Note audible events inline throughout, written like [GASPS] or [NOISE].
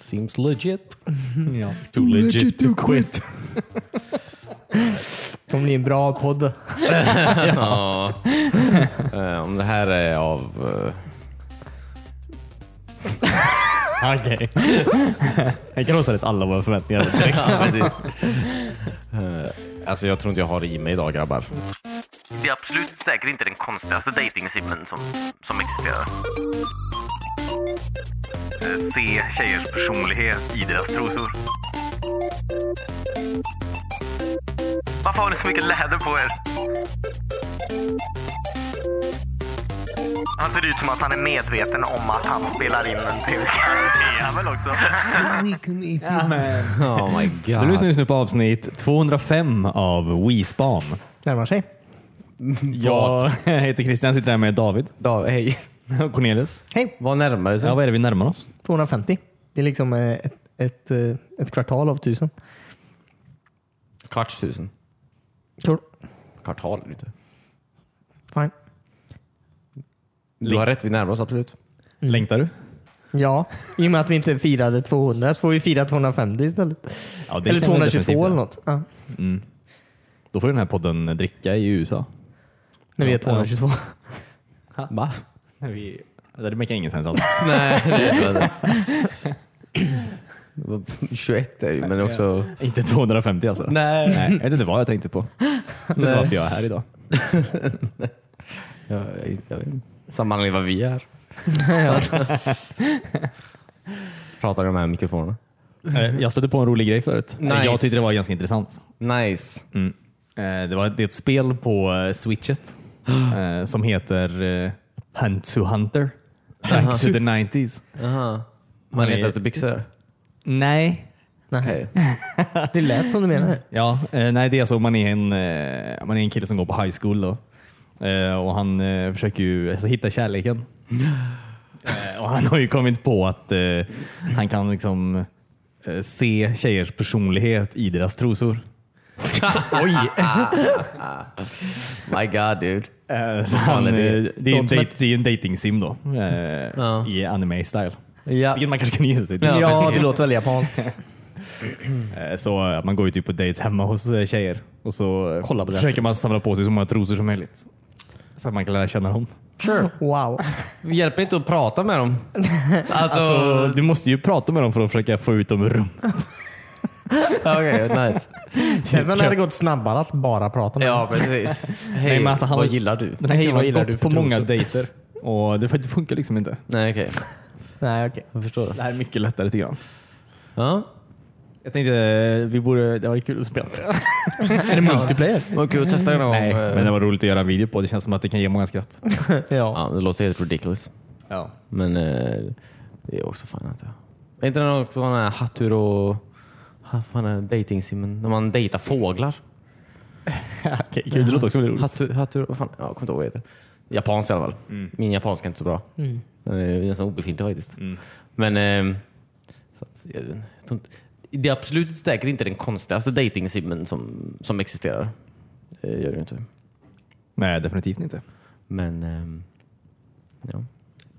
Seems legit. Ja. Too legit to quit. [LAUGHS] kommer bli en bra podd. [LAUGHS] ja. Eh, Om det här är av... eh, [LAUGHS] Okej. Jag kan låtsas alla våra förväntningar direkt. Ja, precis. Eh, Alltså jag tror inte jag har i mig idag grabbar. Det är absolut säkert inte den konstigaste datingsimmen som, som existerar. Eh, Se tjejers personlighet i deras trosor. Varför har ni så mycket läder på er? Han ser ut som att han är medveten om att han spelar in en tv-serie. Det är han väl också? Oh my Du god. lyssnar just nu på avsnitt 205 av WeSpan. Närmar sig. Jag [LAUGHS] heter Christian, sitter här med David Da, hej. [LAUGHS] Cornelius. Hej! Vad närmare sig? Ja, vad är det vi närmar oss? 250. Det är liksom eh, ett, ett, eh, ett kvartal av tusen. Kvarts tusen. Sure. Kvartal inte. Fine. Du har rätt, vi närmar oss absolut. Längtar du? Ja, i och med att vi inte firade 200 så får vi fira 250 istället. Ja, det eller kan vi 222 definitivt eller något. Ja. Då får den här podden dricka i USA. När vi är Ja, 222. Va? När [LAUGHS] vi... Det makar ingen sens [LAUGHS] alls. Nej, det är inte 21 [LAUGHS] är ju, men också... inte 250 alltså. Nej. Nej, jag vet inte vad jag tänkte på. Jag vet inte varför jag är här idag. Jag, jag, jag vet inte. Samma anledning vad vi är. Pratar de här mikrofonerna? Eh, Jag stötte på en rolig grej förut. Nice. Jag tyckte det var ganska intressant. Nice. Mm. Eh, Det, var, det är ett spel på eh, Switchet [GASPS] eh, som heter eh, Hunt to Hunter. Back to the 90s. Aha. Man letar efter byxor? Nej. Okej. [LAUGHS] Det lät som du menar. Ja, eh, nej det är alltså man är en, eh, man är en kille som går på high school då. Eh, och han eh, försöker ju alltså, hitta kärleken. [LAUGHS] Eh, och han har ju kommit på att eh, han kan liksom eh, se tjejers personlighet i deras trosor. Oj! [LAUGHS] My god dude. Eh, så han, det? eh, det, är en date, det är en dating sim då. Eh, Ja. I anime-style. Ja. Vilket man kanske kan gissa sig till. Ja, det låter väl japanskt. Eh, Så eh, man går ju typ på dates hemma hos eh, tjejer och så eh, Kolla på försöker man samla på sig så många trosor som möjligt. Så att man kan lära känna dem. Sure. Wow. Vi hjälper inte att prata med dem. [LAUGHS] Alltså, Alltså, du måste ju prata med dem för att försöka få ut dem ur rum. [LAUGHS] okej, nice. Sen så hade det gått snabbare att bara prata med Ja, precis. Hej, Nej, men alltså, han vad har- gillar du? Den här Hej, killen vad har gillar gått för på många trosor? dejter och det, det funkar liksom inte. Nej, okej. Nej, okej. Jag förstår det. Det här är mycket lättare tycker jag. Ja. Jag tänkte eh, vi borde, det var kul att spela. [LAUGHS] Är det multiplayer? Vad kul att testa det någon gång. Nej, men det var roligt att göra en video på. Det känns som att det kan ge många skratt. [LAUGHS] Ja. Ja, det låter helt ridiculous. Ja. Men eh, det är också fan. Är inte det också den här Hattur och... Vad fan är dating-simmen? När man dejtar fåglar? [LAUGHS] Okej, kul. Det låter också väldigt roligt. Hattur, Hattur, vad fan? Ja, jag kommer inte ihåg vad det heter. Japanskt i alla fall. Min japanska är inte så bra. Den är nästan obefintlig faktiskt. Men... Eh, så att, jag, jag inte, det är absolut säkert inte den konstigaste dating-simmen som, som existerar. Det gör det inte. Nej, definitivt inte. Men... ehm, ja.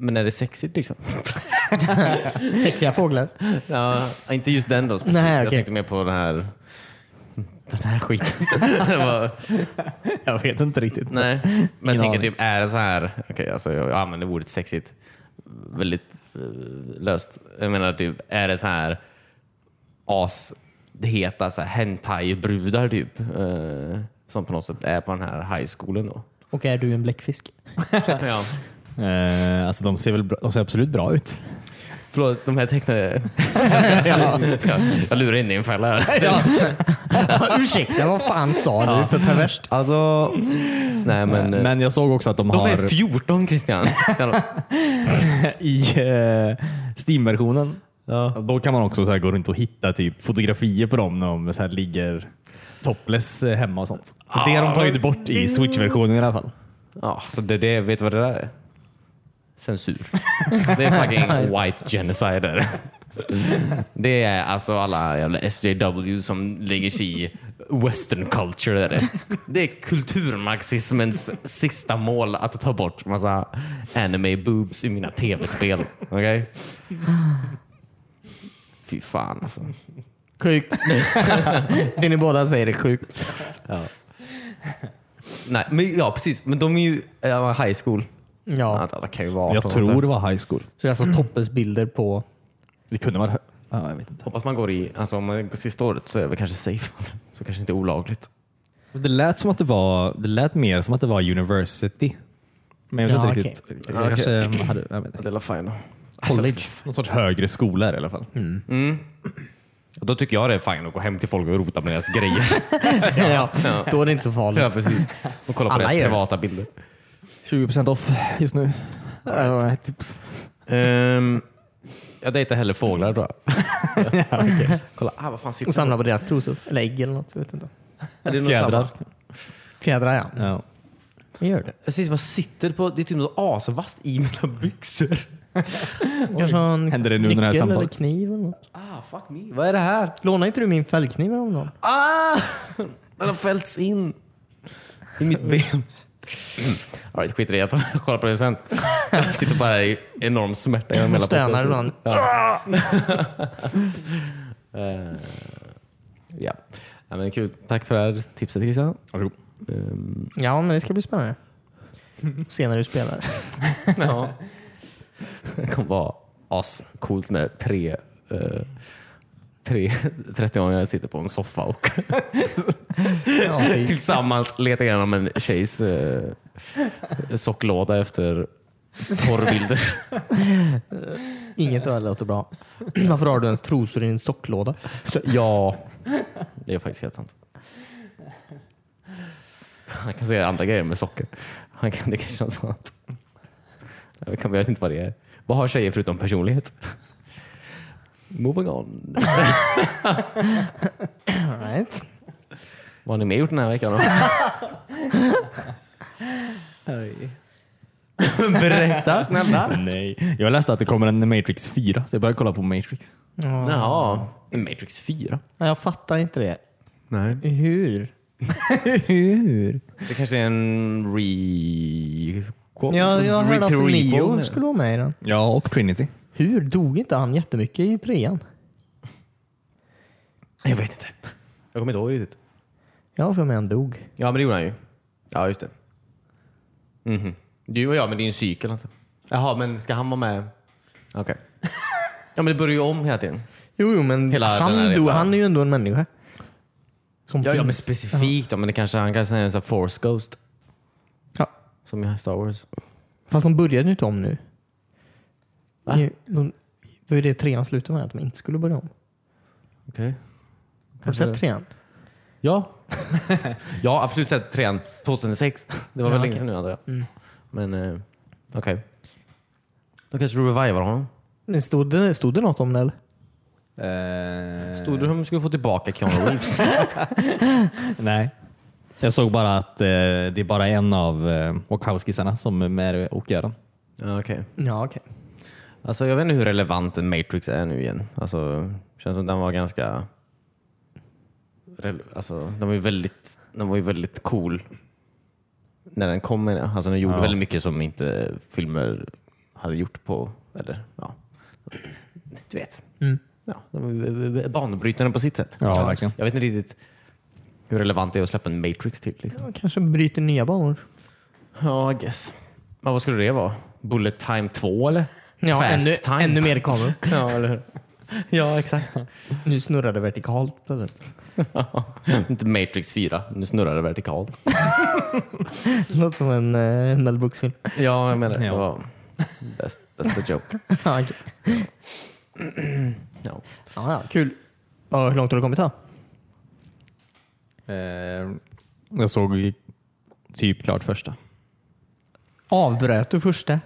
Men är det sexigt liksom? [LAUGHS] Sexiga fåglar. Ja, inte just den då. Nej, Jag tänkte mer på den här... Den här skiten. [LAUGHS] var, Jag vet inte riktigt. nej, men jag tänker typ, är det så här... Okej, alltså jag använder ordet sexigt väldigt eh, löst. Jag menar typ, är det så här asheta så här hentai-brudar typ? Eh, som på något sätt är på den här high schoolen då? Och är du en bläckfisk? [LAUGHS] ja. Eh, alltså de ser väl bra, de ser absolut bra ut. Förlåt, de här tecknade... [LAUGHS] jag, jag lurar in i en fälla här. [LAUGHS] [LAUGHS] Ursäkta, vad fan sa du för perverst? Alltså... Nej men... Men jag såg också att de, de har är 14 Christian. i uh, Steam-versionen. Då kan man också så här gå runt och hitta typ fotografier på dem när de så här ligger topless eh, hemma och sånt. Så det har de tagit bort i Switch-versionen i alla fall. Ja, så det, det, vet du vad det där är? Censur. [LAUGHS] Det är fucking white genocide. Där. [LAUGHS] Det är alltså alla jävla SJW som lägger sig i western culture. Där. det. Det är kulturmarxismens sista mål att ta bort massa anime boobs ur mina tv-spel. Okej? Fy fan alltså. Sjukt. [LAUGHS] det ni båda säger är sjukt. Nej, men, ja precis. Men de är ju high school. Ja. Alltså, Alla kan ju vara Jag 18, tror det var high school. Så det är alltså toppesbilder på... Det kunde vara... hö- Ja, jag vet inte. Hoppas man går i, alltså om man går sista året så är det väl kanske safe. [LAUGHS] Så kanske inte olagligt. Det lät som att det var... Det lät mer som att det var university. Men jag vet Ja, inte riktigt. Ja, Jag okej. kanske hade... Jag vet inte. Det är fine då. College. Någon sorts högre skola i alla fall. Mm. Och Då tycker jag det är fine att gå hem till folk och rota med deras grejer. [LAUGHS] ja. Då är det inte så farligt. ja, precis. Och kolla på Alla deras gör det. privata bilder. 20% off just nu. Ett tips. Um, jag dejtar hellre fåglar tror jag. [LAUGHS] Kolla, ah, vad fan sitter Och samla på deras trosor. Eller ägg eller något. Jag vet inte. Är det Fjädrar. samma? Fjädrar ja. Ja. Det gör det. Precis, vad sitter på? Det är typ något asvast i mina byxor. [LAUGHS] Kanske en Händer det nu under det här nyckel eller samtalet? kniv eller något. Ah, fuck me. Vad är det här? Lånade inte du min fällkniv häromdagen? Ah! Den har fällts in i mitt [LAUGHS] ben. Alright, skit i det. Jag tar- kollar på det sen. Jag sitter bara i enorm smärta. genom hela Stönar podcasten. ibland. Eh, ja. ja men kul. Tack för det här tipset Christian. Varsågod. Um, Ja, men det ska bli spännande. Se när du spelar. ja. Det kommer vara ascoolt med tre, eh, tre 30-åringar sitter på en soffa och tillsammans letar igenom en tjejs eh, socklåda efter porrbilder. Inget av det låter bra. Varför har du ens trosor i din socklåda? ja, det är faktiskt helt sant. Han kan säga andra grejer med socker. Han kan, det kan kännas som att... Jag, kan, jag vet inte vad det är. Vad har tjejer förutom personlighet? Moving on. All right. Vad har ni mer gjort den här veckan? Då? Berätta snälla. Nej. Jag läste att det kommer en Matrix 4, så jag började kolla på Matrix. Ja. Jaha. Matrix 4? Ja, Jag fattar inte det. Nej. Hur? [LAUGHS] Hur? Det kanske är en re... Ja, jag hörde att Neo skulle vara med i den. Ja, och Trinity. Hur? Dog inte han jättemycket i trean? Jag vet inte. Jag kommer inte ihåg riktigt. Ja, för mig han dog. Ja, men det gjorde han ju. Ja, just det. Mhm. Du och jag, men det är ju en cykel. Alltså. Jaha, men ska han vara med? Okej. [LAUGHS] Ja, men det börjar ju om hela tiden. Jo, jo men Hela den han, dog, han är ju ändå en människa. Som Ja, ja men finns. specifikt. Ja. Men det kanske, han kanske är en sån här force ghost. Ja. Som i Star Wars. Fast de började ju inte om nu. Va? De, då är det trean slutar med att de inte skulle börja om. Okej. Har du sett trean? Ja. [LAUGHS] ja, absolut sett trean 2006. Det var Ja, väl länge sedan nu antar jag. Mm. Men eh, okej. Då kanske du revivar honom. Men Stod det, stod det något om det eller? Eh, Stod du som skulle få tillbaka Keanu Reeves? [LAUGHS] [LAUGHS] Nej. Jag såg bara att eh, det är bara en av eh, Wachowskisarna som är med och gör den. ja, okej. Ja, okej. Alltså, jag vet inte hur relevant en Matrix är nu igen. Alltså, känns som den var ganska... Alltså, den var ju väldigt, den var ju väldigt cool när den kom. menar. Alltså, den gjorde Ja. väldigt mycket som inte filmer hade gjort på... Eller, ja. Du vet. Mm. Ja, den var banbrytande på sitt sätt. Ja, verkligen. Jag vet inte riktigt hur relevant det är att släppa en Matrix till. Liksom. Ja, Kanske bryter nya banor. Ja, I guess. Men vad skulle det vara? Bullet time 2 eller? Ja, Fast ännu, time? ännu mer kameror. [LAUGHS] Ja, eller hur? [LAUGHS] Ja, exakt. Nu snurrar det vertikalt istället. [LAUGHS] Inte Matrix 4. Nu snurrar det vertikalt. Låter som en uh, Mel Brooks-film. Ja, jag menar det. Ja. var, that's, that's the joke. ja, okej. [CLEARS THROAT] Ja. ja, ja, kul. Ja, hur långt har du kommit då? Eh, jag såg typ klart första. Avbröt du första?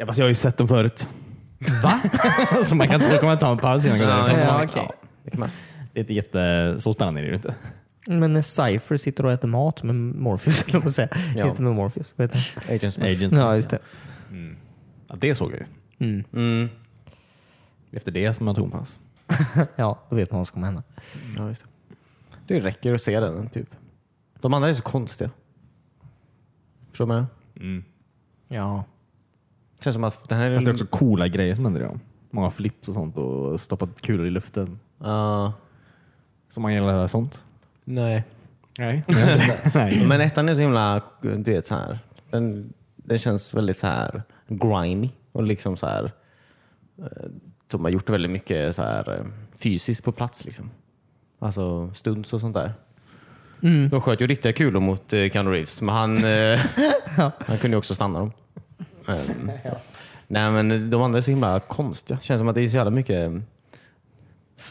Ja, fast jag har ju sett dem förut. Va? [LAUGHS] så man kan, då kan man ta en paus innan man går Ja, därifrån. ja, ja, okej. det kan man. Det är inte jätte, så spännande är det ju inte. Men när Cypher sitter och äter mat med Morpheus, [LAUGHS] eller på säga. Ja. Inte med Morpheus. Vet du? Agent Smith. Agents. Ja, just det. Ja, det såg jag ju. Mm. Mm. Efter det som man tog en paus. [LAUGHS] Ja, då vet man vad som kommer hända. Ja, just det. det räcker att se den, typ. De andra är så konstiga. Förstår du vad jag menar? Ja. Känns som att den här är... Fast det är också coola grejer som händer i dem. Många flips och sånt och stoppat kulor i luften. Ja. Så man gillar sånt. nej. Nej. [LAUGHS] [LAUGHS] Nej. Men ettan är så himla, du vet så här. Den, den känns väldigt så här grimy och liksom så här. eh, De har gjort väldigt mycket så här eh, fysiskt på plats liksom. Alltså stunts och sånt där. De sköt ju riktiga kulor mot eh, Keanu Reeves, men han, eh, [LAUGHS] han kunde ju också stanna dem. Ehm, Nej men de andra är så himla konstiga. Känns som att det är så jävla mycket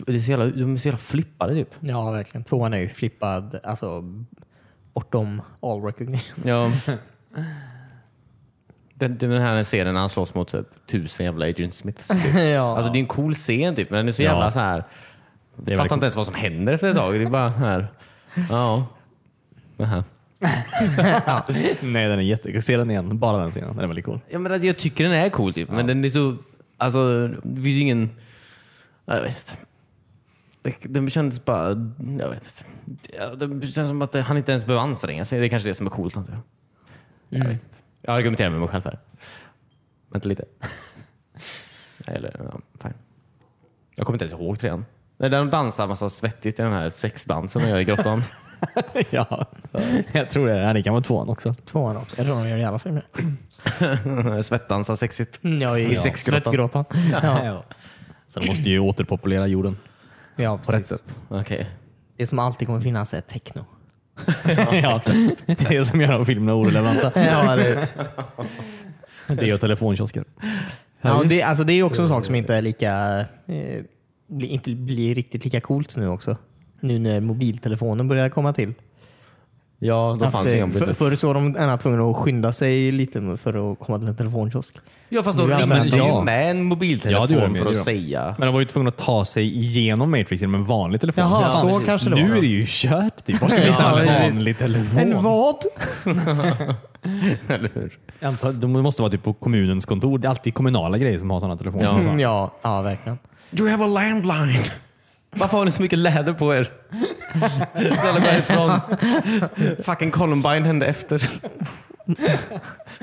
det är så jävla, de är så jävla flippade typ. Ja, verkligen. Tvåan är ju flippad, alltså bortom all recognition. Ja. Den, den här scenen när han slåss mot typ, tusen jävla Agent Smiths. Typ. [LAUGHS] ja. Alltså det är en cool scen typ, men den är så Ja. jävla så här. Det är Jag fattar inte ens vad som händer efter ett tag. Det är bara här. [LAUGHS] Ja. Det [LAUGHS] Nej, den är jättekul. Se den igen. Bara den scenen. Den är väldigt cool. Ja, men jag tycker den är cool typ, men den är så... Alltså, det finns ju ingen... Jag vet inte. Det, den kändes bara... Jag vet inte. Det känns som att han inte ens behöver anstränga sig. Det är kanske det som är coolt antar jag. Jag vet. Jag argumenterar med mig själv här. Vänta lite. [LAUGHS] Eller, ja, fine. Jag kommer inte ens ihåg trean. När de dansar massa svettigt i den här sexdansen de gör i grottan. [LAUGHS] [LAUGHS] ja, jag tror det. Ja, det kan vara tvåan också. Tvåan också. Jag tror de gör det i alla filmer. [LAUGHS] Svettdansar sexigt. Mm, Ja, I sexgrottan. Svettgrottan. [LAUGHS] Ja, Ja. Så de måste ju återpopulera jorden ja på rätt precis. sätt. Okej. Det som alltid kommer finnas är techno. ja. Det är det som gör de filmerna orelevanta. Ja, det, Det är telefonkiosker. ja, det, alltså, det är också en sak som inte är lika eh, blir, inte blir riktigt lika coolt nu också. Nu när mobiltelefonen börjar komma till. Ja, då Att, fanns ju eh, för, förr så var de tvungna att skynda sig lite för att komma till en telefonkiosk. Ja fast då ringde det- du ju ja. med en mobiltelefon Ja, det gör de, för det att säga. Men de var ju tvungna att ta sig igenom Matrix genom en vanlig telefon. Jaha, Ja, så precis. kanske det var. Nu är det ju kört. Typ. Var ska vi hitta Ja, en vanlig telefon? En vad? [LAUGHS] Eller hur? Antar- De måste vara typ på kommunens kontor. Det är alltid kommunala grejer som har sådana telefoner. Ja. Ja, ja, verkligen. You have a landline. Varför har ni så mycket läder på er? Snälla gå härifrån. Fucking Columbine hände efter.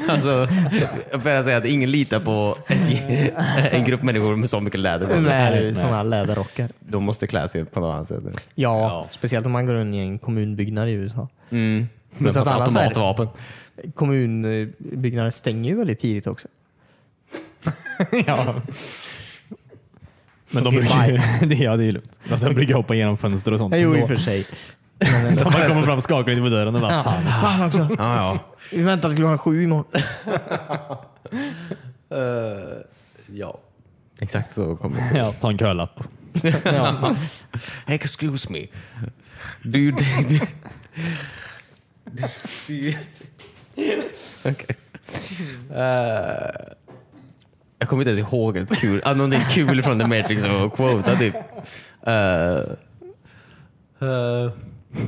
Alltså, jag börjar säga att ingen litar på ett, en grupp människor med så mycket läder på sig. Nej, sådana läderrockar. De måste klä sig på något annat sätt. Ja, Ja. speciellt om man går in i en kommunbyggnad i USA. Mm. Men här- automatvapen. Kommunbyggnader stänger ju väldigt tidigt också. [LAUGHS] ja. Men de Okej, brukar [LAUGHS] det, ja, det är ju lugnt. Men sen brukar jag hoppa igenom fönster och sånt. Jo, i och för sig. [LAUGHS] De bara kommer fram skakande på dörren och bara Ja. fan. Fan också. Ja, ja. Vi väntar till klockan sju imorgon. [LAUGHS] ja. Exakt så kommer det. Ja, ta en kölapp. Ja. Excuse me. Do you... Do you, do you Okej. Eh, jag kommer inte ens ihåg ett kul, ah, någonting kul från The Matrix att quota typ. Eh, eh,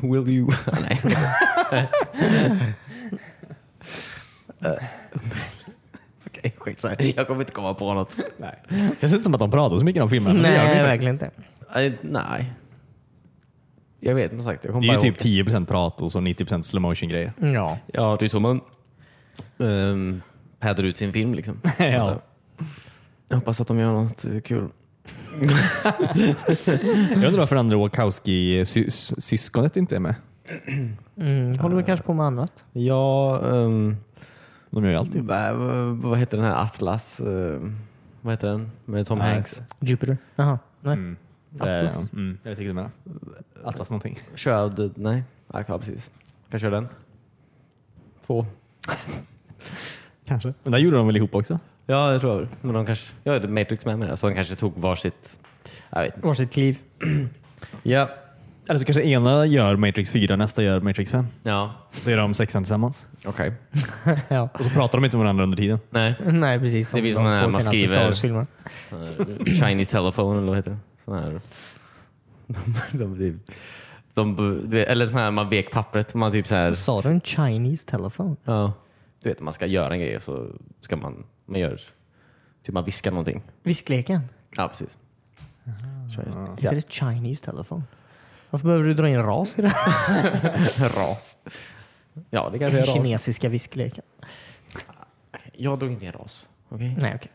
will you... [LAUGHS] Ah, Nej. Eh, Okej, skitsamma. Jag kommer inte komma på något. Nej. Det känns inte som att de pratar så mycket om filmen. men det gör de ju Nej, faktiskt. verkligen inte. Eh, nej. Jag vet inte sagt. Jag Det är ju typ ihåg 10% prat och så 90% slow motion grejer. Ja. Ja, det är så man um, pädar ut sin film. Liksom. [LAUGHS] Ja. Jag hoppas att de gör något kul. Jag undrar varför andra Wachowski-syskonet inte är med. Mm, håller väl kanske på med annat. Ja, um, De gör ju alltid. vad, heter den här Atlas? eh, vad heter den? Med Tom Nej, Hanks. Jupiter? Jaha. Nej. Mm. Atlas? Det- Mm. Jag vet inte vad du menar. Atlas någonting. Shrouded? Nej, ja, precis. Kan köra den. Två. [LAUGHS] Kanske. Men där gjorde de väl ihop också? Ja, det tror jag. Men de kanske... Jag vet Matrix med mig. Så de kanske tog varsitt... Jag vet inte. Varsitt kliv. [CLEARS THROAT] Ja. Eller så kanske ena gör Matrix 4, nästa gör Matrix 5. Ja, Så gör de sexan tillsammans. okej. [LAUGHS] Ja. Och så pratar de inte med varandra under tiden. Nej. Nej, precis. Det blir som som när man skriver- Wars-filmerna. Chinese telephone eller vad heter det? Sån här. [LAUGHS] De, de, de, de, eller sån här man vek pappret. Man typ så här, Sa du en Chinese telephone? ja, du vet man ska göra en grej och så ska man, man gör, typ man viskar någonting. Viskleken? Ja, precis. Heter det Chinese telephone? Varför behöver du dra in ras i det? Ja. [LAUGHS] Ras. Ja, det kanske är ras. Kinesiska viskleken. Jag drog inte in ras. Okej? Nej, okej.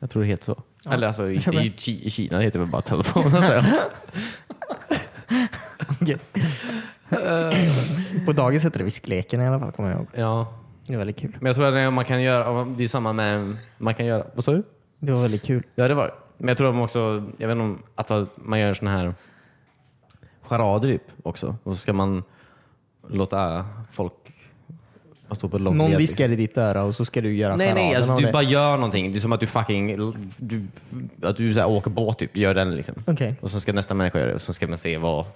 Jag tror det heter så. Eller alltså, inte köper i, Ki- i Kina heter det väl bara telefon. [LAUGHS] Okej. På dagis hette det viskleken i alla fall, kommer jag ihåg. ja. Det var väldigt kul. Men jag tror att det- man kan göra, det är samma med, man kan göra, vad sa du? Det var väldigt kul. Ja det var det. Men jag tror att man också, jag vet inte om, att man gör såna här charader typ också. Och så ska man låta folk stå på lång Någon viskar i ditt öra och så ska du göra Nej, nej, alltså, du bara gör någonting. Det är som att du fucking du, att du så här, åker båt, typ. gör den liksom. Okej. Och så ska nästa människa göra det och så ska man se vad,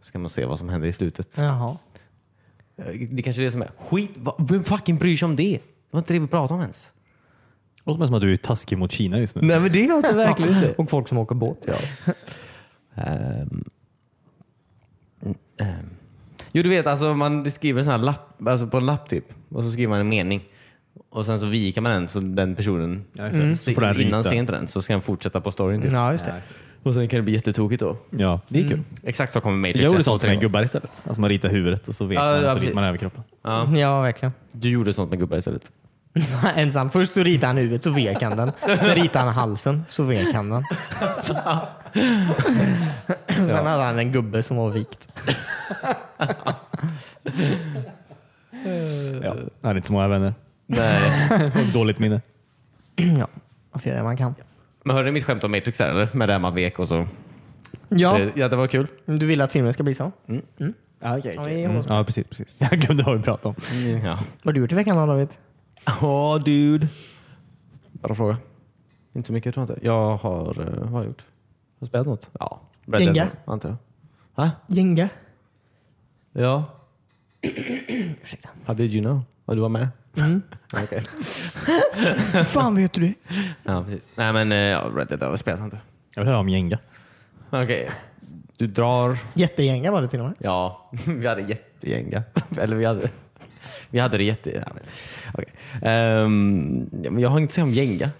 ska man se vad som händer i slutet. Jaha. Det kanske är det som är skit. vad- Vem fucking bryr sig om det? Det var inte det vi pratade om ens. Låter mig som att du är taskig mot Kina just nu. Nej men det är jag inte verkligen inte. [LAUGHS] Och folk som åker båt. Ja. Ehm, ehm. Jo du vet, alltså man skriver en sån här lapp, alltså på en lapp typ. Och så skriver man en mening. Och sen så viker man den så den personen, Ja, exakt. Så får den innan ser inte den så ska den fortsätta på storyn. Typ. ja, just det. Och sen kan det bli jättetokigt då. Ja, det är kul. Exakt så kommer Matrix Jag gjorde 1 sånt med 3. gubbar istället. Alltså man ritar huvudet och så vet Ja, man, ja, så precis. ritar man överkroppen. Ja, Ja, verkligen. du gjorde sånt med gubbar istället. [LAUGHS] Ensam. Först så ritade han huvudet, så vek han den. Sen ritade han halsen, så vek han den. [LAUGHS] Sen hade han en gubbe som var vikt. Ja. Jag hade inte så många vänner. Nej. Och [LAUGHS] Dåligt minne. Ja, man får göra det man kan. Men hörde ni mitt skämt om Matrix där eller? Med det här man vek och så. Ja, Det, ja, det var kul. du vill att filmen ska bli så? Ja, okay, Ja, det är mm. ja precis. precis. [LAUGHS] Jag glömde vad vi pratade om. Ja. Vad har du gjort i veckan då David? Ja, dude. Bra fråga. Inte så mycket tror jag inte. Jag har, eh, vad har jag gjort? Har jag spelat något? Ja. Red Jenga? Dead, antar jag. Ha? Jenga? Ja. Ursäkta. How did you know? Ja, du var med? Mm. [LAUGHS] Okej. [LAUGHS] fan vet du det? Ja, precis. Nej men eh, ja, Red Dead har spelat inte. Jag vill höra om Jenga. Okej. Du drar... Jättegänga var det till och med. Ja, [LAUGHS] vi hade jättegänga. Eller vi hade... Vi hade det jätte... Jag, vet. Okej. Ehm, ja, men jag har inte sagt om gänga.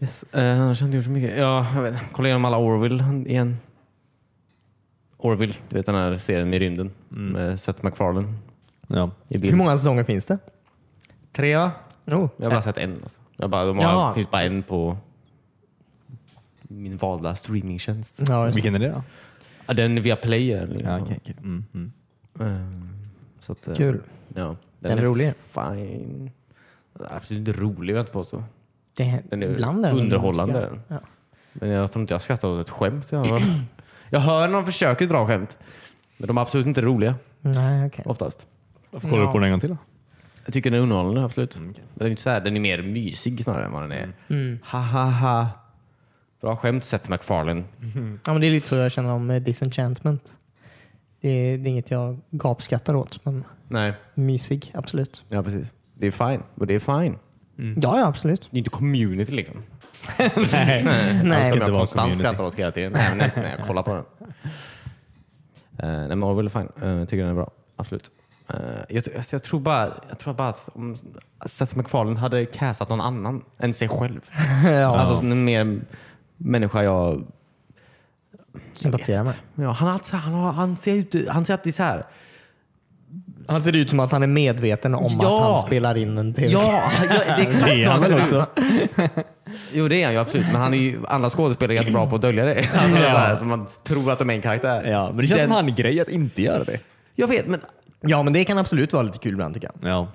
Yes. Uh, annars har jag inte gjort så mycket. Ja, jag vet. Kolla igenom alla Orville igen. Orville, du vet den här serien i rymden med Seth MacFarlane Ja. i bild. Hur många säsonger finns det? Tre va? Oh. Jag har bara sett en. Alltså. Jag bara, de har, Jaha. finns bara en på min valda streamingtjänst. Ja, just det. Vilken är det då? Ja, den via Play. Eller, Ja, okej, okej. Mm, mm. Ehm, så att, eh, Kul. Ja, Den är rolig. Fine. Absolut inte rolig vill jag inte påstå. Det, Den är ibland är den underhållande. tycker jag. Ja. Men jag tror inte jag skrattar åt ett skämt. i alla fall. [CLEARS THROAT] jag hör när de försöker dra skämt. Men de är absolut inte roliga Nej, okej. oftast. Varför kollar du på den en gång till då? Jag tycker den är underhållande, absolut. Men Den är, inte så här, den är mer mysig snarare än vad den är. Mm. Ha, ha, ha. Bra skämt, Seth MacFarlane. Ja, men det är lite så jag känner om eh, Disenchantment. Det är, det är inget jag gapskattar åt, men Nej, mysig, absolut. ja precis. Det är fine. Och det är fine. Ja, ja, absolut. Det är inte community liksom. Nej. Nej, Som inte jag vara konstant skrattar åt hela tiden. Även nästan när jag kollar på den. Uh, nej, men Orwell är fine. Uh, jag tycker den är bra. Absolut. Uh, jag, alltså, jag, tror bara, jag tror bara att om Seth MacFarlane hade castat någon annan än sig själv. [LAUGHS] ja, Alltså som en mer människa jag... sympatiserar med. Ja, han, alltid, han, har, han, ser ut, han ser alltid så här. Han ser ut som att han är medveten om Ja. att han spelar in en tv Ja, ja, det är exakt så han ser ut. Jo det är han ju absolut, men han är ju, andra skådespelare är ganska bra på att dölja det. Alltså, [LAUGHS] så här, så man tror att de är en karaktär. Ja, men det känns Den- som han grej att inte göra det. Jag vet, men Ja, men det kan absolut vara lite kul ibland tycker jag. Ja.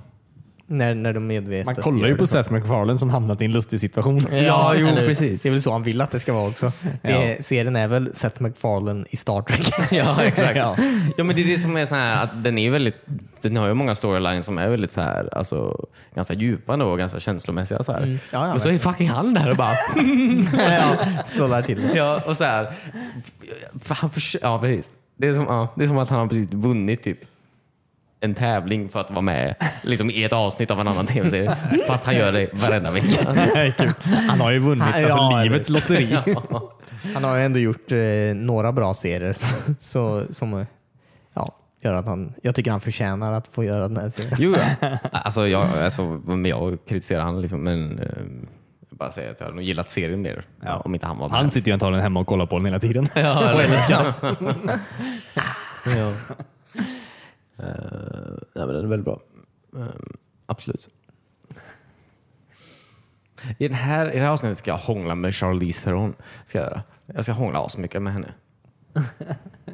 När, när de medvetet Man kollar ju på. Seth MacFarlane som hamnat i en lustig situation. [LAUGHS] Ja, jo, eller- precis. Det är väl så han vill att det ska vara också. [LAUGHS] Det är, serien är väl Seth MacFarlane i Star Trek. [LAUGHS] Ja, exakt. Ja. ja. men det är det som är så här, att den är väldigt, den har ju många storylines som är väldigt så här, alltså, ganska djupa och ganska känslomässiga. Så här. Mm. Ja, ja, men så är fucking han där och bara, ja, stålar till det. ja, och så här, för han försö- ja precis. Det är, som, ja, det är som att han har precis vunnit typ en tävling för att vara med liksom, i ett avsnitt av en annan tv-serie. Fast han gör det varenda vecka. [LAUGHS] Nej, kul. Han har ju vunnit Ja, alltså, ja, livets lotteri. [LAUGHS] Han har ju ändå gjort eh, några bra serier så, så, som eh, ja, gör att han, jag tycker han förtjänar att få göra den här serien. Jo, ja. Alltså, jag, alltså, jag kritiserar han liksom, men eh, jag bara säger att jag har nog gillat serien mer. Ja. Om inte han var med. Han sitter ju antagligen hemma och kollar på den hela tiden. Ja, [LAUGHS] och älskar. ja. Uh, ja, men den är väldigt bra. Eh, absolut. I, den här, I det här avsnittet ska jag hångla med Charlize Theron. Ska jag, göra. jag ska hångla asmycket med henne. [LAUGHS]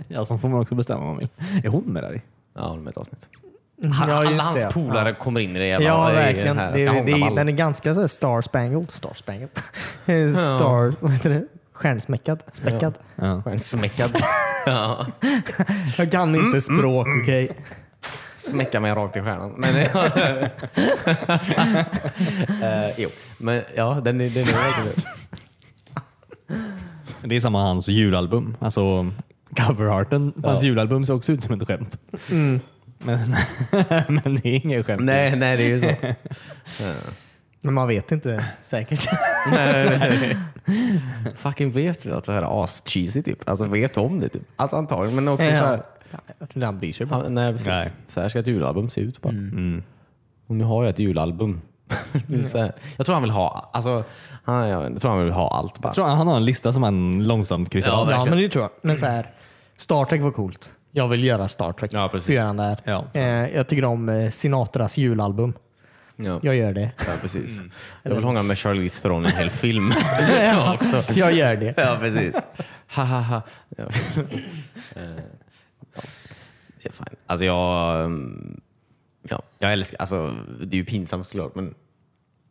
Ja, så får man också bestämma vad man vill. Är hon med där i? Ja, med ett avsnitt. Ja, Alla hans det. polare kommer in i det jävla... Ja, i det verkligen. Det, det, alla. den är ganska så här star spangled. Star spangled. [LAUGHS] Star, vad heter det? Stjärnsmäckad. Späckad. Ja. Stjärnsmäckad. [LAUGHS] ja. Jag kan inte språk, okej? Smäcka mig rakt i stjärnan. Men, [LAUGHS] Eh, jo, men ja, den är, den är verkligen... Det är samma hans julalbum. Alltså coverarten på hans julalbum ser också ut som ett skämt. Men, [LAUGHS] men det är inget skämt. Nej, nej, det är ju så. Men man vet inte säkert. nej, nej. Fucking vet vi att det här är as-cheesy typ. Alltså vet om det typ. Alltså antagligen, men också Ja. så här. Jag tror inte han bryr sig. bara. Nej, precis. Nej. Så här ska ett julalbum se ut bara. Mm. Och nu har jag ett julalbum. [LAUGHS] så här. Jag tror han vill ha, alltså, han, jag tror han vill ha allt bara. Jag tror han har en lista som han långsamt kryssar Ja, av. Ja, verkligen. men det tror jag. Men så här, Star Trek var coolt. Jag vill göra Star Trek. Ja, precis. Så gör han det här. Ja. Eh, jag tycker om eh, Sinatras julalbum. Ja. Jag gör det. Ja, precis. Jag vill hångla med Charlize Theron i en hel film. [LAUGHS] ja, [LAUGHS] också. Jag gör det. Ja, precis. Ha, ha, ha. Ja. [LAUGHS] Eh, ja. Det är fine. Alltså jag... mm, Ja, jag älskar... Alltså, det är ju pinsamt såklart, men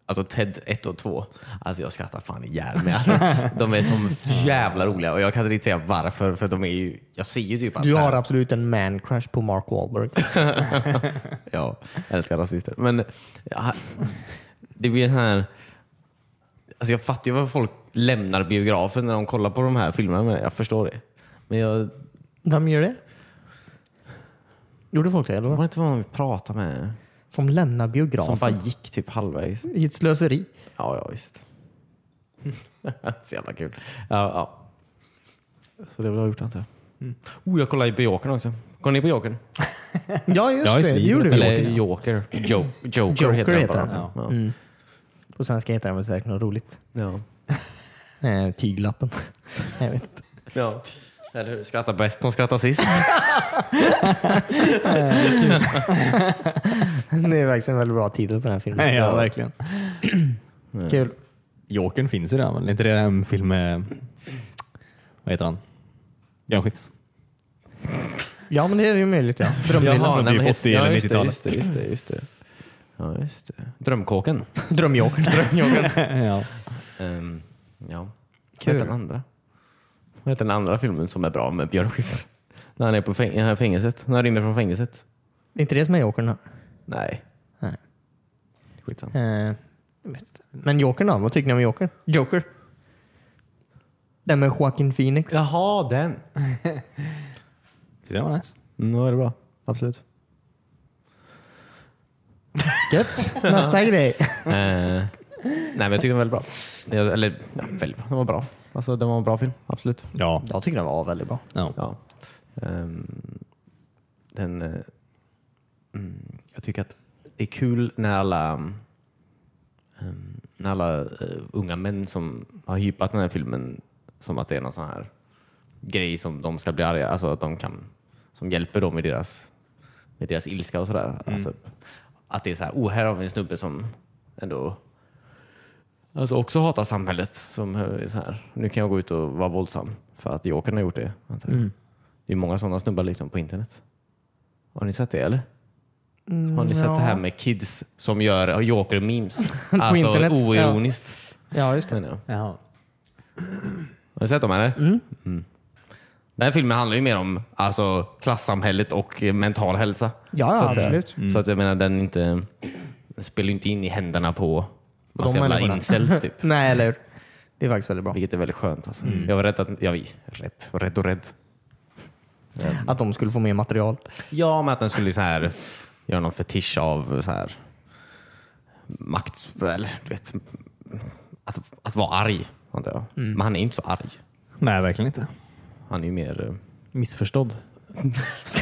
Alltså Ted 1 och 2, alltså jag skrattar fan ihjäl mig. Alltså, de är så jävla roliga och jag kan inte säga varför, för de är ju... Jag ser ju typ att... Du har absolut en man crush på Mark Wahlberg. [LAUGHS] Ja, jag älskar rasister. Men ja, det blir en här... Alltså jag fattar ju varför folk lämnar biografen när de kollar på de här filmerna. Men jag förstår det. Men jag... Vem gör det? Gjorde folk det? Eller? Var vad? det inte någon vi pratade med? Som lämnar Som biografen? bara gick typ halvvägs. I ett slöseri. Ja, ja visst. [LAUGHS] så jävla kul. Ja, ja. Så det vill jag ha gjort antar jag. Oh, jag kollade på Jokern också. Kollar ni på Jokern? [LAUGHS] Ja, just Ja, just det. det. Gjorde vi. Eller Joker. Joker. Jo- Joker, Joker heter heter den. Ja. Mm. På svenska heter den väl säkert något roligt. Ja. [LAUGHS] Eh, tyglappen. Jag vet inte. ja. Eller hur? Skrattar bäst, de skrattar sist. [LAUGHS] Det är faktiskt en väldigt bra titel på den här filmen. Ja, verkligen. [CLEARS THROAT] Kul. Jokern finns ju där, är inte det en film med... Vad heter han? Björn Skifs. Ja, men det är ju möjligt. Ja. Drömlilla. Från typ men- 80 eller just det, 90-talet. Just det, just det, just det. Ja, just det. Drömkåken. [LAUGHS] Drömjokern. [LAUGHS] Drömjokern. ja. Ehm, ja. Vad Kul. heter den andra? Vad heter den andra filmen som är bra med Björn Skifs? När han är på fäng- det fängelset. När han rymmer från fängelset. Det är inte det som är Jokern då? Nej. Nej. Skitsamma. Eh, jag vet inte. Men Jokern då? Vad tycker ni om Joker? Joker? Den med Joaquin Phoenix. Jaha, den. [LAUGHS] Så det var nice. Mm, då är det bra. Absolut. Gött. Nästa grej. Eh, nej, men jag tycker den var väldigt bra. Eller, ja, väldigt bra. Den var bra. Alltså, den var en bra film. Absolut. Ja. Jag tycker den var väldigt bra. ja. Ja. Ehm, den, mm, jag tycker att det är kul när alla, ehm, när alla eh, unga män som har hypat den här filmen som att det är någon sån här grej som de ska bli arga, alltså att de kan, som hjälper dem i deras, med deras ilska och sådär. Alltså, att det är så här, oh här har vi en snubbe som ändå Alltså också hatar samhället. Som är så här. Nu kan jag gå ut och vara våldsam för att Jokern har gjort det. jag. Det är många sådana snubbar liksom på internet. Har ni sett det eller? har ni sett det här med kids som gör Joker-memes? [LAUGHS] alltså internet, ja. oironiskt. Ja, just det. jag. Jaha. Har ni sett dem eller? Mm. Den här filmen handlar ju mer om alltså, klassamhället och eh, mental hälsa. Ja, så ja, säga. absolut. Så att jag menar, den, inte, den spelar ju inte in i händerna på massa De jävla människorna. incels typ. [LAUGHS] Nej, eller hur? Det är faktiskt väldigt bra. Vilket är väldigt skönt. Alltså. Jag var rädd att... Jag var rädd, var rädd och rädd. Att de skulle få mer material. Ja, men att den skulle så här, göra någon fetisch av så här, makt... Eller du vet, att, att vara arg. antar jag. Men han är inte så arg. Nej, verkligen inte. Han är ju mer... eh, Missförstådd. [LAUGHS]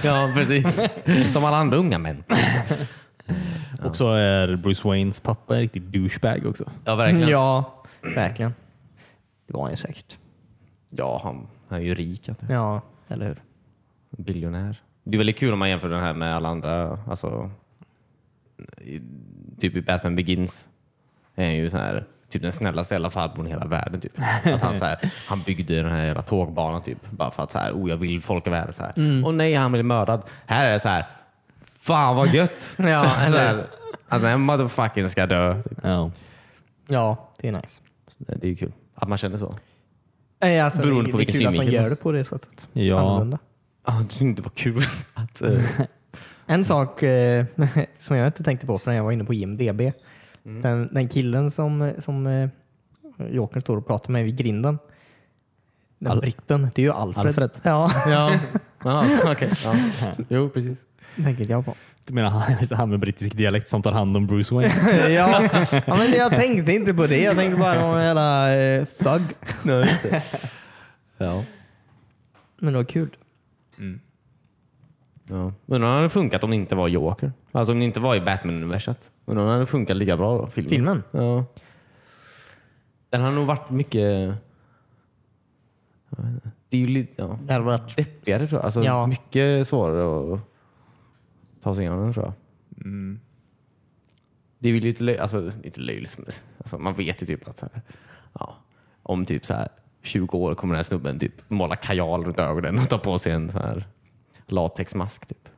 Ja, precis. [LAUGHS] Som alla andra unga män. Och så är Bruce Waynes pappa en riktig douchebag också. Ja, verkligen. Ja, Ja, verkligen. Det var han ju säkert. han, han är ju rik. antar jag. Ja, eller hur? Biljonär. Det är väldigt kul om man jämför den här med alla andra. Alltså, i- typ i Batman Begins är han ju så här typ den snällaste jävla farbrorn i hela världen. Typ. Att han, så här, han byggde den här jävla tågbanan typ, bara för att så här, oh, jag vill folk i världen. Så här. Mm. Och nej, han blev mördad. Här är det så här, fan vad gött! [LAUGHS] Ja, så eller här, att den motherfucking ska dö. Typ. Ja. Ja, det är nice. Så Det det är ju kul att man känner så. Nej, alltså, Beroende det, på det är vilken kul att de synvinkel. gör det på det sättet. Ja. Annorlunda. Ah, det tyckte inte var kul [LAUGHS] att... eh, En sak eh, [LAUGHS] som jag inte tänkte på förrän jag var inne på IMDB. Den, den killen som, som eh, Jokern står och pratar med vid grinden. Den Al- britten, det är ju Alfred. Alfred. Ja, ja, Jaha, okej. Ja. Jo, precis. Tänkte jag på. Du menar han, [LAUGHS] han med brittisk dialekt som tar hand om Bruce Wayne? [LAUGHS] ja. ja, men jag tänkte inte på det. Jag tänkte bara om jävla eh, thug. [LAUGHS] ja. Men det var kul. Ja. Undrar om det hade funkat om det inte var Joker. Alltså om det inte var i Batman-universet. Undrar om det hade funkat lika bra då? Filmen? Filmen? Ja. Den har nog varit mycket... Det är ju lite ja, Det hade varit... deppigare tror jag. Alltså, Ja. Mycket svårare att ta sig igenom den tror jag. Mm. Det är ju lite, löj, alltså, lite löjligt. Alltså, man vet ju typ att så här, ja, om typ så här 20 år kommer den här snubben typ måla kajal runt ögonen och ta på sig en så här latexmask. Typ.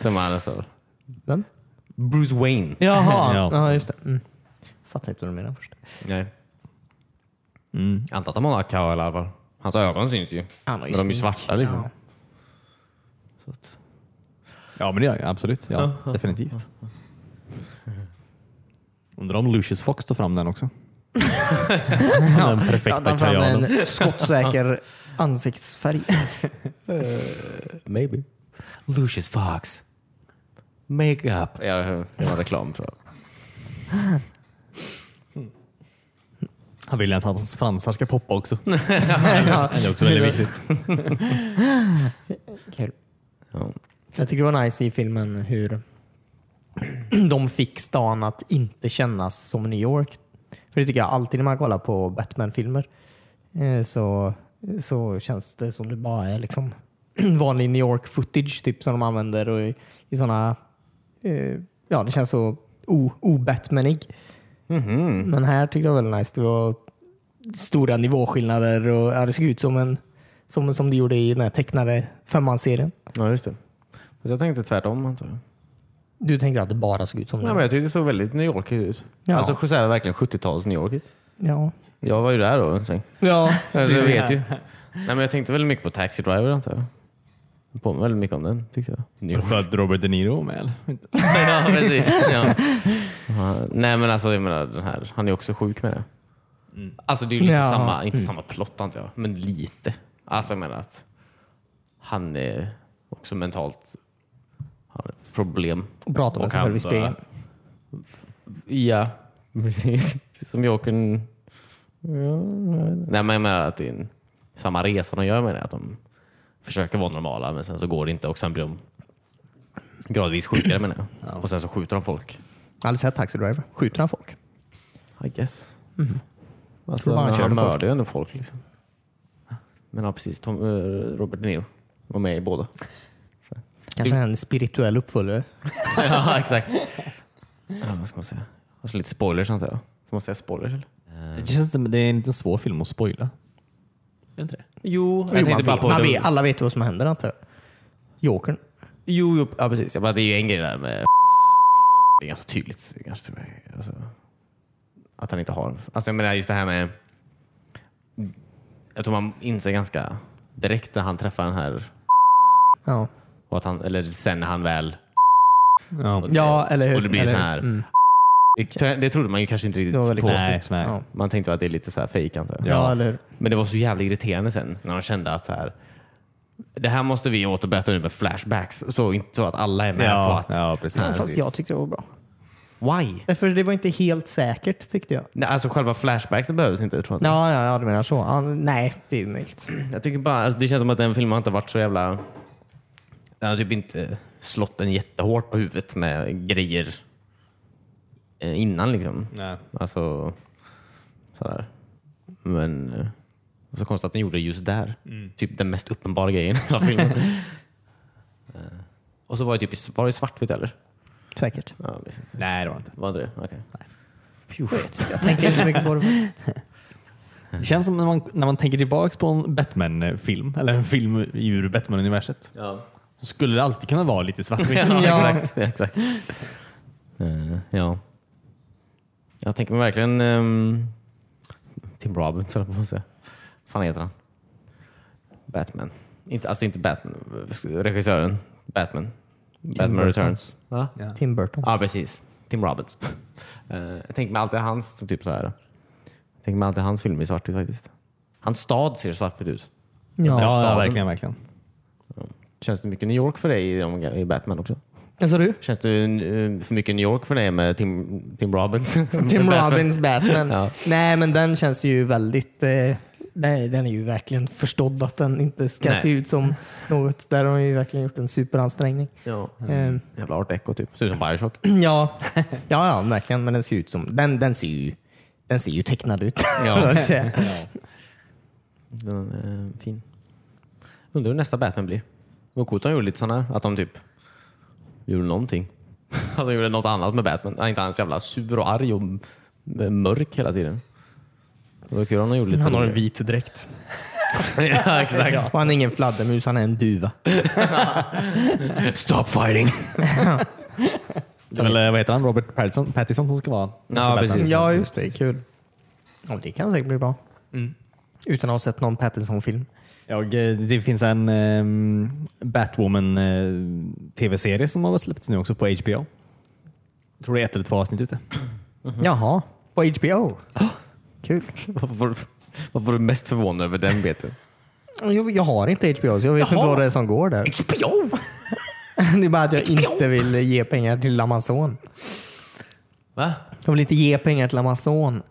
Som man alltså, Vem? Bruce Wayne. Jaha, [LAUGHS] Ja. ja. just det. Mm. Fattar inte vad du menar först. Nej. Mm. Antar att han målar kajal i alla fall. Hans ögon syns ju. Han har ju Men de är ju svarta liksom. Ja. Så att, Ja, men det gör jag absolut. Ja, definitivt. Undrar om Lucius Fox tar fram den också. [LAUGHS] den Ja, perfekta ta fram kajalen. en skottsäker [LAUGHS] ansiktsfärg. maybe. Lucius Fox. Makeup. Ja, det var reklam tror jag. Han vill ju att hans fransar ska poppa också. [LAUGHS] ja. Det är också väldigt viktigt. Kul. Ja. Jag tycker det var nice i filmen hur [CLEARS THROAT] de fick stan att inte kännas som New York. För det tycker jag alltid när man kollar på Batman-filmer eh, så, så känns det som det bara är liksom [CLEARS THROAT] vanlig New York-footage typ, som de använder och i, i såna, eh, ja det känns så o-Batmanig. Mhm. Men här tyckte jag var väldigt nice. Det var stora nivåskillnader och ja, det såg ut som, en, som, som det gjorde i den här tecknade femmansserien. ja, just det. Jag tänkte tvärtom antar jag. Du tänkte att det bara såg ut som Nej, det? men jag tyckte det såg väldigt New York ut. Ja. Alltså så här, verkligen 70-tals New York. Ja. Jag var ju där då en sväng. Ja. [LAUGHS] Alltså, jag vet ju. Nej, men jag tänkte väldigt mycket på Taxi Driver antar jag. Jag påminner väldigt mycket om den tyckte jag. New York. För att Robert De Niro med eller? [LAUGHS] ja, precis. Ja. Nej men alltså jag menar den här, han är också sjuk med det. Alltså det är ju lite Ja. samma, inte samma plott antar jag, men lite. Alltså jag menar att han är också mentalt problem. Och prata med sig själv i spegeln. Ja, [LAUGHS] precis. Som Jokern... Ja, nej, men jag menar att det är en, samma resa de gör med det. Att de försöker vara normala men sen så går det inte och sen blir de gradvis sjukare menar jag. Och sen så skjuter de folk. Jag har aldrig sett Taxi Driver. Skjuter han folk? I guess. Alltså, Tror bara han han mördar ju ändå folk. Liksom. Men ja, precis. Tom, eh, Robert De Niro var med i båda. Kanske en spirituell uppföljare. [LAUGHS] ja, exakt. Ja, vad ska man säga? Alltså lite spoilers antar jag. Får man säga spoilers eller? Det känns som det är en lite svår film att spoila. Är det inte det? Jo, Jo, man vet, man vet, alla vet vad som händer antar jag. Jokern. Jo, jo ja, precis. Jag bara, det är ju en grej där med... Det är ganska tydligt. Det är ganska, alltså, att han inte har... Alltså jag menar just det här med... Jag tror man inser ganska direkt när han träffar den här... Ja. Och att han, eller sen när han väl... Ja. och det- ja, eller hur? Och det blir eller, så här... Mm. Det, det trodde man ju kanske inte riktigt på. Nej, nej. Ja. Man tänkte att det är lite så här fake antar jag. Ja. eller hur? Men det var så jävla irriterande sen när de kände att så här, det här måste vi återberätta nu med flashbacks så, inte så att alla är med på Ja, att... ja, precis. Nej, Fast jag tyckte det var bra. Why? För det var inte helt säkert tyckte jag. Nej, alltså själva flashbacksen behövs inte. Tror jag, inte. Ja, ja, ja du menar så. Ja, nej, det är ju möjligt. jag tycker bara, alltså, det känns som att den filmen har inte varit så jävla... Den har typ inte slått en jättehårt på huvudet med grejer eh, innan liksom. Nej. Alltså, sådär. Men eh, och så konstigt att den gjorde det just där. Typ den mest uppenbara grejen i hela filmen. [LAUGHS] Eh, och så var det typ var det svartvitt eller? Säkert. Ja, inte. Nej, det var inte. Var det det? Okej. Jag tänker inte så mycket på det. faktiskt. [LAUGHS] Det känns som när man, när man tänker tillbaka på en Batman-film, eller en film ur Batman-universet, Ja. Så skulle det alltid kunna vara lite svartvitt. [LAUGHS] Ja. exakt. exakt. Eh, ja. Jag tänker mig verkligen um, Tim Robbins, höll jag på att säga. fan heter han? Batman. Inte, alltså inte Batman, regissören. Batman. Batman Burton. Returns. Va? Tim Burton. Ja, precis. Tim Robbins. Eh, jag tänker mig alltid hans typ så här. Jag tänker mig alltid hans film i svartvitt faktiskt. Hans stad ser svartvitt ut. Ja. Ja, ja, verkligen. verkligen. Känns det mycket New York för dig i, Batman också? Vad sa du? Känns det eh, för mycket New York för dig med Tim, Tim Robbins? [LAUGHS] Tim [LAUGHS] Batman? Robbins Batman. Ja. Nej, men den känns ju väldigt... Eh, nej, den är ju verkligen förstådd att den inte ska Nej. se ut som något. Där har de ju verkligen gjort en superansträngning. Ja. Eh, Jävla art deco typ. Ser ut som Bioshock. [CLEARS THROAT] ja. ja, ja, verkligen. Men den ser ut som... Den, den ser ju... Den ser ju tecknad ut. Ja. [LAUGHS] Den är eh, fin. Undrar hur nästa Batman blir. De gjorde lite sån här. Att de typ gjorde någonting. [LAUGHS] att de gjorde något annat med Batman. Han är inte så jävla sur och arg och mörk hela tiden. Det var kul om de gjorde lite Han har en vit dräkt. [LAUGHS] ja, exakt. Och han är ingen fladdermus, han är en duva. [LAUGHS] Stop fighting! Det är väl, eh, vad heter han? Robert Pattinson, Pattinson som ska vara Batman. precis. Ja, just det. Kul. Ja, det kan säkert bli bra. Utan att ha sett någon Pattinson-film. Ja, eh, det finns en um, Batwoman eh, tv-serie som har släppts nu också på HBO. Jag tror det är ett eller två avsnitt ute. Jaha, på HBO? [GASPS] Kul. [LAUGHS] Varför var, du mest förvånad över den beten? [LAUGHS] Jag, jag har inte HBO, så jag vet inte vad det är som går där. HBO! [LAUGHS] Det är bara att jag inte vill ge pengar till Amazon. Va? Jag vill inte ge pengar till Amazon.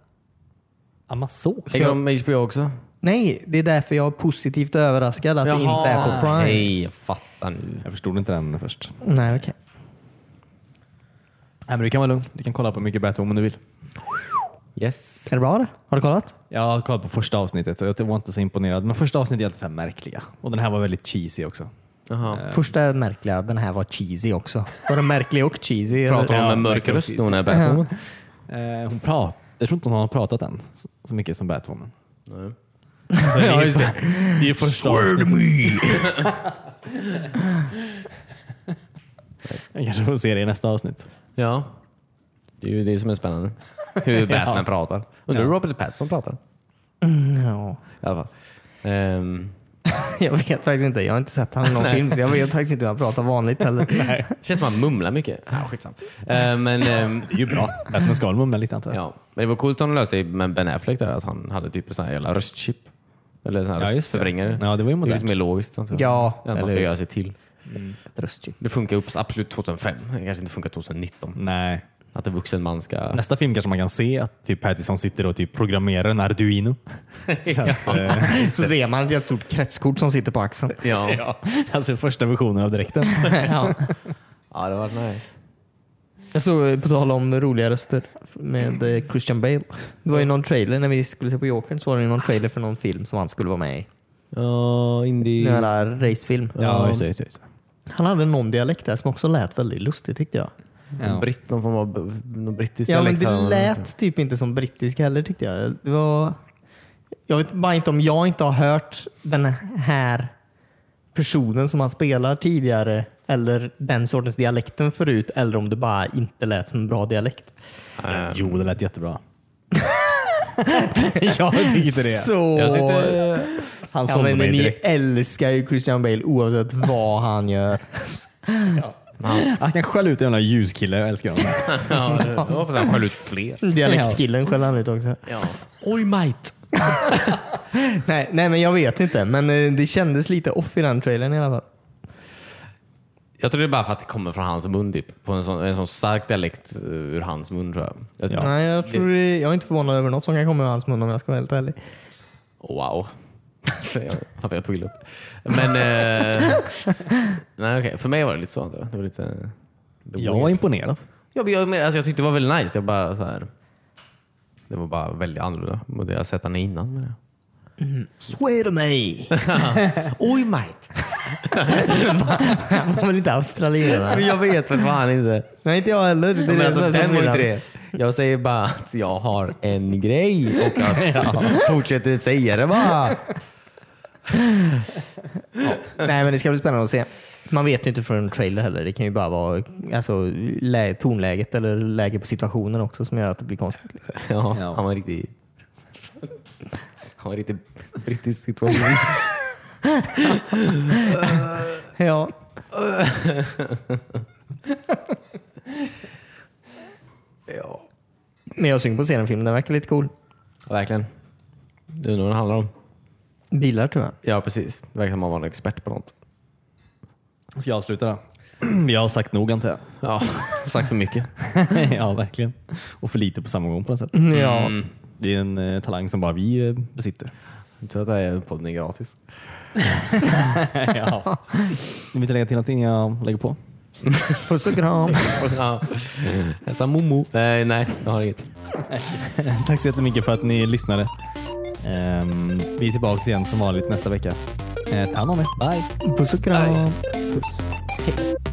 Amazon? Äger de HBO också? Nej, det är därför jag är positivt överraskad att det inte är på Prime. Nej, jag fattar nu. Jag förstod inte den först. Nej, okej. Nej, men du kan vara lugn. Du kan kolla på mycket Batwoman du vill. Yes. Är det bra det? Har du kollat? Jag har kollat på första avsnittet och jag var inte så imponerad. Men första avsnittet är alltid så här märkliga. Och den här var väldigt cheesy också. Jaha. Första är märkliga, den här var cheesy också. Var den märklig och cheesy? Pratar hon Ja, med mörk röst när hon är Batwoman? Eh, hon prat, jag tror inte hon har pratat än så- så mycket som Batwoman. Nej. Så det är ju- Det är ju första avsnittet. Jag kanske får se det i nästa avsnitt. Ja. Det är ju det som är spännande. Hur [LAUGHS] Batman Ja. pratar. Undrar hur Robert Pattinson pratar? Ja. I alla fall. Ehm, [LAUGHS] Jag vet faktiskt inte. Jag har inte sett honom i någon film, så jag vet faktiskt inte hur han pratar vanligt heller. [LAUGHS] känns som att han mumlar mycket. Ja, skitsamma. Ehm, men, ehm, Det är ju bra. Batman ska väl mumla lite antar jag. ja. men det var coolt om de löste det med Ben Affleck där, att han hade typ en sån här jävla röstchip. Eller sån här Ja, just det. röstförvrängare. Ja, det var ju Det är modernt. lite mer logiskt. antar jag. Ja, Att man ska göra sig till. Röstchip. Det funkar upp absolut 2005. Det kanske inte funkar 2019. Nej. Att en vuxen man ska... Nästa film kanske man kan se att typ Pattinson sitter och typ programmerar en Arduino. [LAUGHS] Så att, eh, [LAUGHS] Så ser man ett stort kretskort som sitter på axeln. Ja. [LAUGHS] ja, alltså första versionen av dräkten. ja. ja, det var nice. Jag såg, på tal om roliga röster, med eh, Christian Bale. Det var ju någon trailer när vi skulle se på Jokern, så var det någon trailer för någon film som han skulle vara med i. Ja, indie... Den där racefilm. Ja, just det. Just det. Han hade någon dialekt där som också lät väldigt lustig tyckte jag. Ja. Britt, någon form av någon brittisk Ja, men det lät typ inte som brittisk heller tyckte jag. Det var... Jag vet bara inte om jag inte har hört den här personen som han spelar tidigare eller den sortens dialekten förut eller om det bara inte lät som en bra dialekt. Ehm, Jo, det lät jättebra. [LAUGHS] jag tycker inte det. Så... Jag tyckte... Han Ja, men mig ni direkt. älskar ju Christian Bale oavsett vad han gör. Han kan skälla ut en jävla ljuskille, jag älskar honom. [LAUGHS] Ja, det- jag hoppas han skäller ut fler. Dialektkillen skäller han ut också. Ja. Oj mate! [LAUGHS] Nej, nej, men jag vet inte. Men eh, det kändes lite off i den trailern i alla fall. Jag tror det är bara för att det kommer från hans mun. Typ. På en sån, en sån stark dialekt eh, ur hans mun tror jag. jag Ja. Nej, jag, tror det, jag är inte förvånad över något som kan komma ur hans mun om jag ska vara helt ärlig. Wow. [LAUGHS] Så jag, jag tog illa upp. Men eh, [LAUGHS] nej, okej. för mig var det lite så. Det var lite, det Jag var imponerad. Ja, men jag, alltså, jag tyckte det var väldigt nice. Jag bara, så här, det var bara väldigt annorlunda mot det jag sett han innan. Men Swear to me! [LAUGHS] Oj mate! Han var väl inte australienare? Men jag vet för fan inte. Nej, inte jag heller. Det är Men det alltså, som är så den var inte. Jag säger bara att jag har en grej och att [LAUGHS] fortsätter säga det bara. Nej, men det ska bli spännande att se. Man vet ju inte från en trailer heller. Det kan ju bara vara alltså, lä- tonläget eller läge på situationen också som gör att det blir konstigt. Ja, Ja. han var riktigt... Han var riktigt brittisk situation. [LAUGHS] Ja. ja. Men jag är sugen på att se den filmen. Den verkar lite cool. Verkligen. Du undrar vad den handlar om? Bilar tror jag. Ja, precis. Det verkar som att man var en expert på något. Ska jag avsluta då? Vi har sagt nog antar jag. Ja, [LAUGHS] sagt för mycket. [LAUGHS] ja, verkligen. Och för lite på samma gång på något sätt. Ja. Det är en eh, talang som bara vi eh, besitter. Jag tror att det här podden är gratis. [LAUGHS] ja. Ni vill inte lägga till någonting jag lägger på? Puss och kram. Ja. Hälsa Momo. Nej, nej, jag har inget. [LAUGHS] Tack så jättemycket för att ni lyssnade. Ehm, vi är tillbaka igen som vanligt nästa vecka. Eh, ta hand om er. Bye! Puss och kram. Puss. Hej.